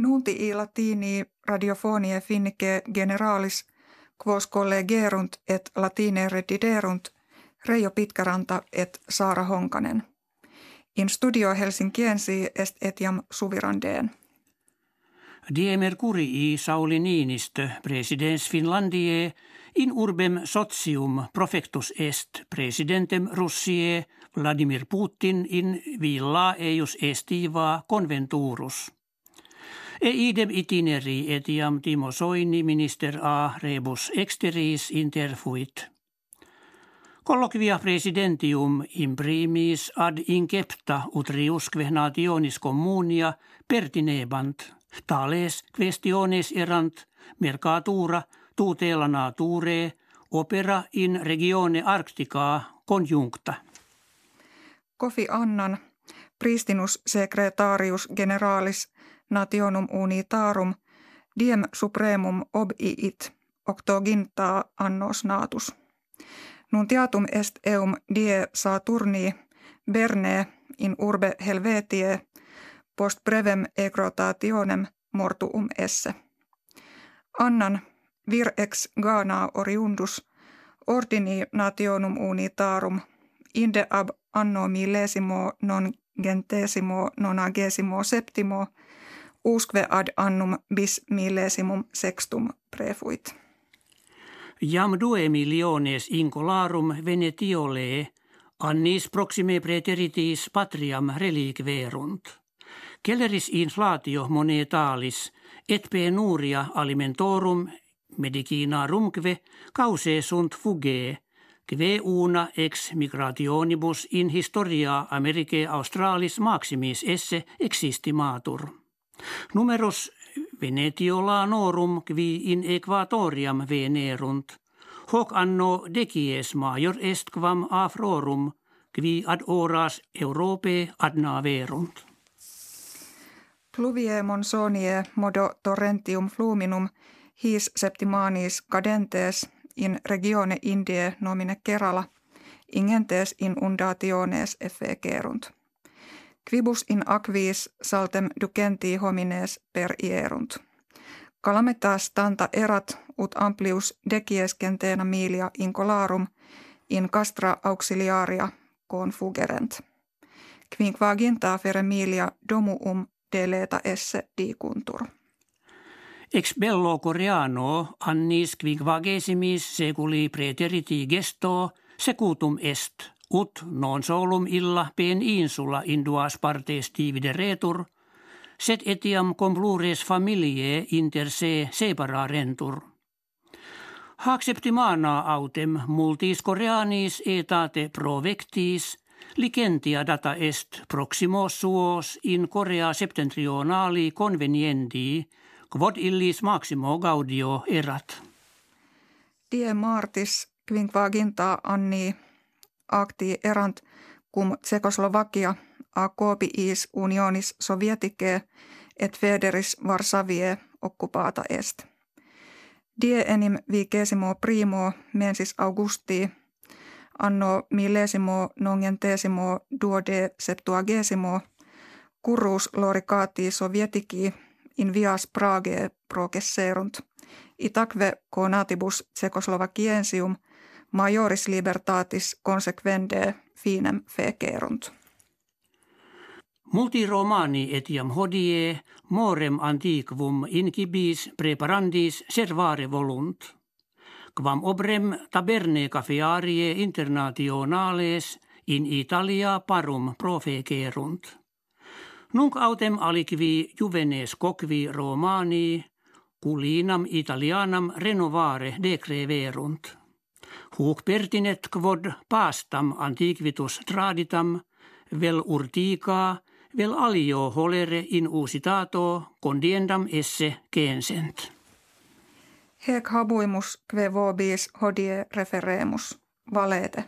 Nunti i latini radiofonie finnike generalis quos collegerunt et latine rediderunt Reijo Pitkäranta et Saara Honkanen. In studio Helsinkiensi est etiam suvirandeen. Die Mercurii Sauli Niinistö, presidens Finlandie, in urbem socium profectus est presidentem Russie Vladimir Putin in villa eius estiva conventurus. E idem itineri etiam Timo Soini minister a rebus exteris interfuit. Colloquia presidentium imprimis ad incepta utriusque nationis communia pertinebant, tales questiones erant mercatura tutela nature opera in regione arctica conjuncta. Kofi Annan, pristinus secretarius generalis nationum unitarum, diem supremum obiit, octoginta annos natus. Nuntiatum est eum die Saturni Berne in urbe Helvetie post brevem egrotationem mortuum esse. Annan vir ex gana oriundus ordini nationum unitarum inde ab anno millesimo non gentesimo nonagesimo septimo usque ad annum bis millesimum sextum prefuit. Jam due miliones incolarum venetiole annis proxime preteritis patriam reliquerunt. Kelleris inflatio monetalis et penuria alimentorum medicina rumque cause sunt fuge, kve una ex migrationibus in historia Americae Australis maximis esse existimatur. Numerus Venetiolanorum qui in equatoriam venerunt, hoc anno decies major est quam afrorum, qui ad horas Europe adnaverunt. Pluvie monsonie modo torrentium fluminum his septimanis cadentes in regione Indie nomine Kerala ingentes inundationes effegerunt. Quibus in aquis saltem ducenti homines per ierunt. Calamitas tanta erat ut amplius decies centena milia incolarum in castra auxiliaria confugerent. Quinquaginta fere milia domuum deleta esse dicuntur. Ex bello coreano annis quinquagesimis seculi preteriti gesto secutum est, ut non solum illa pen insula induas partes divideretur, set etiam complures familie inter se separarentur. Hac septimana autem multis coreanis etate provectis, licentia data est proximos suos in Korea septentrionali conveniendi, quod illis maximo gaudio erat. Die martis quinquaginta anni acti erant cum Tsekoslovakia a copiis unionis sovietike et federis Varsavie occupata est. Die enim vigesimo primo mensis Augusti anno millesimo nongentesimo duode septuagesimo currus loricati sovietiki in vias Praage progesserunt. Itaque conatibus Tsekoslovakiensium majoris libertatis consequende finem fecerunt. Multi romani etiam hodie morem antiquum incibis preparandis servare volunt. Quam obrem taberne cafiarie internationales in Italia parum profecerunt. Nunc autem aliquivi juvenes coqui romani culinam italianam renovare decreverunt. Huc pertinet quod pastam antiquitus traditam, vel urtica, vel alio holere in usitato condiendam esse censent. Hec habuimus kve vobis hodie referemus, valete.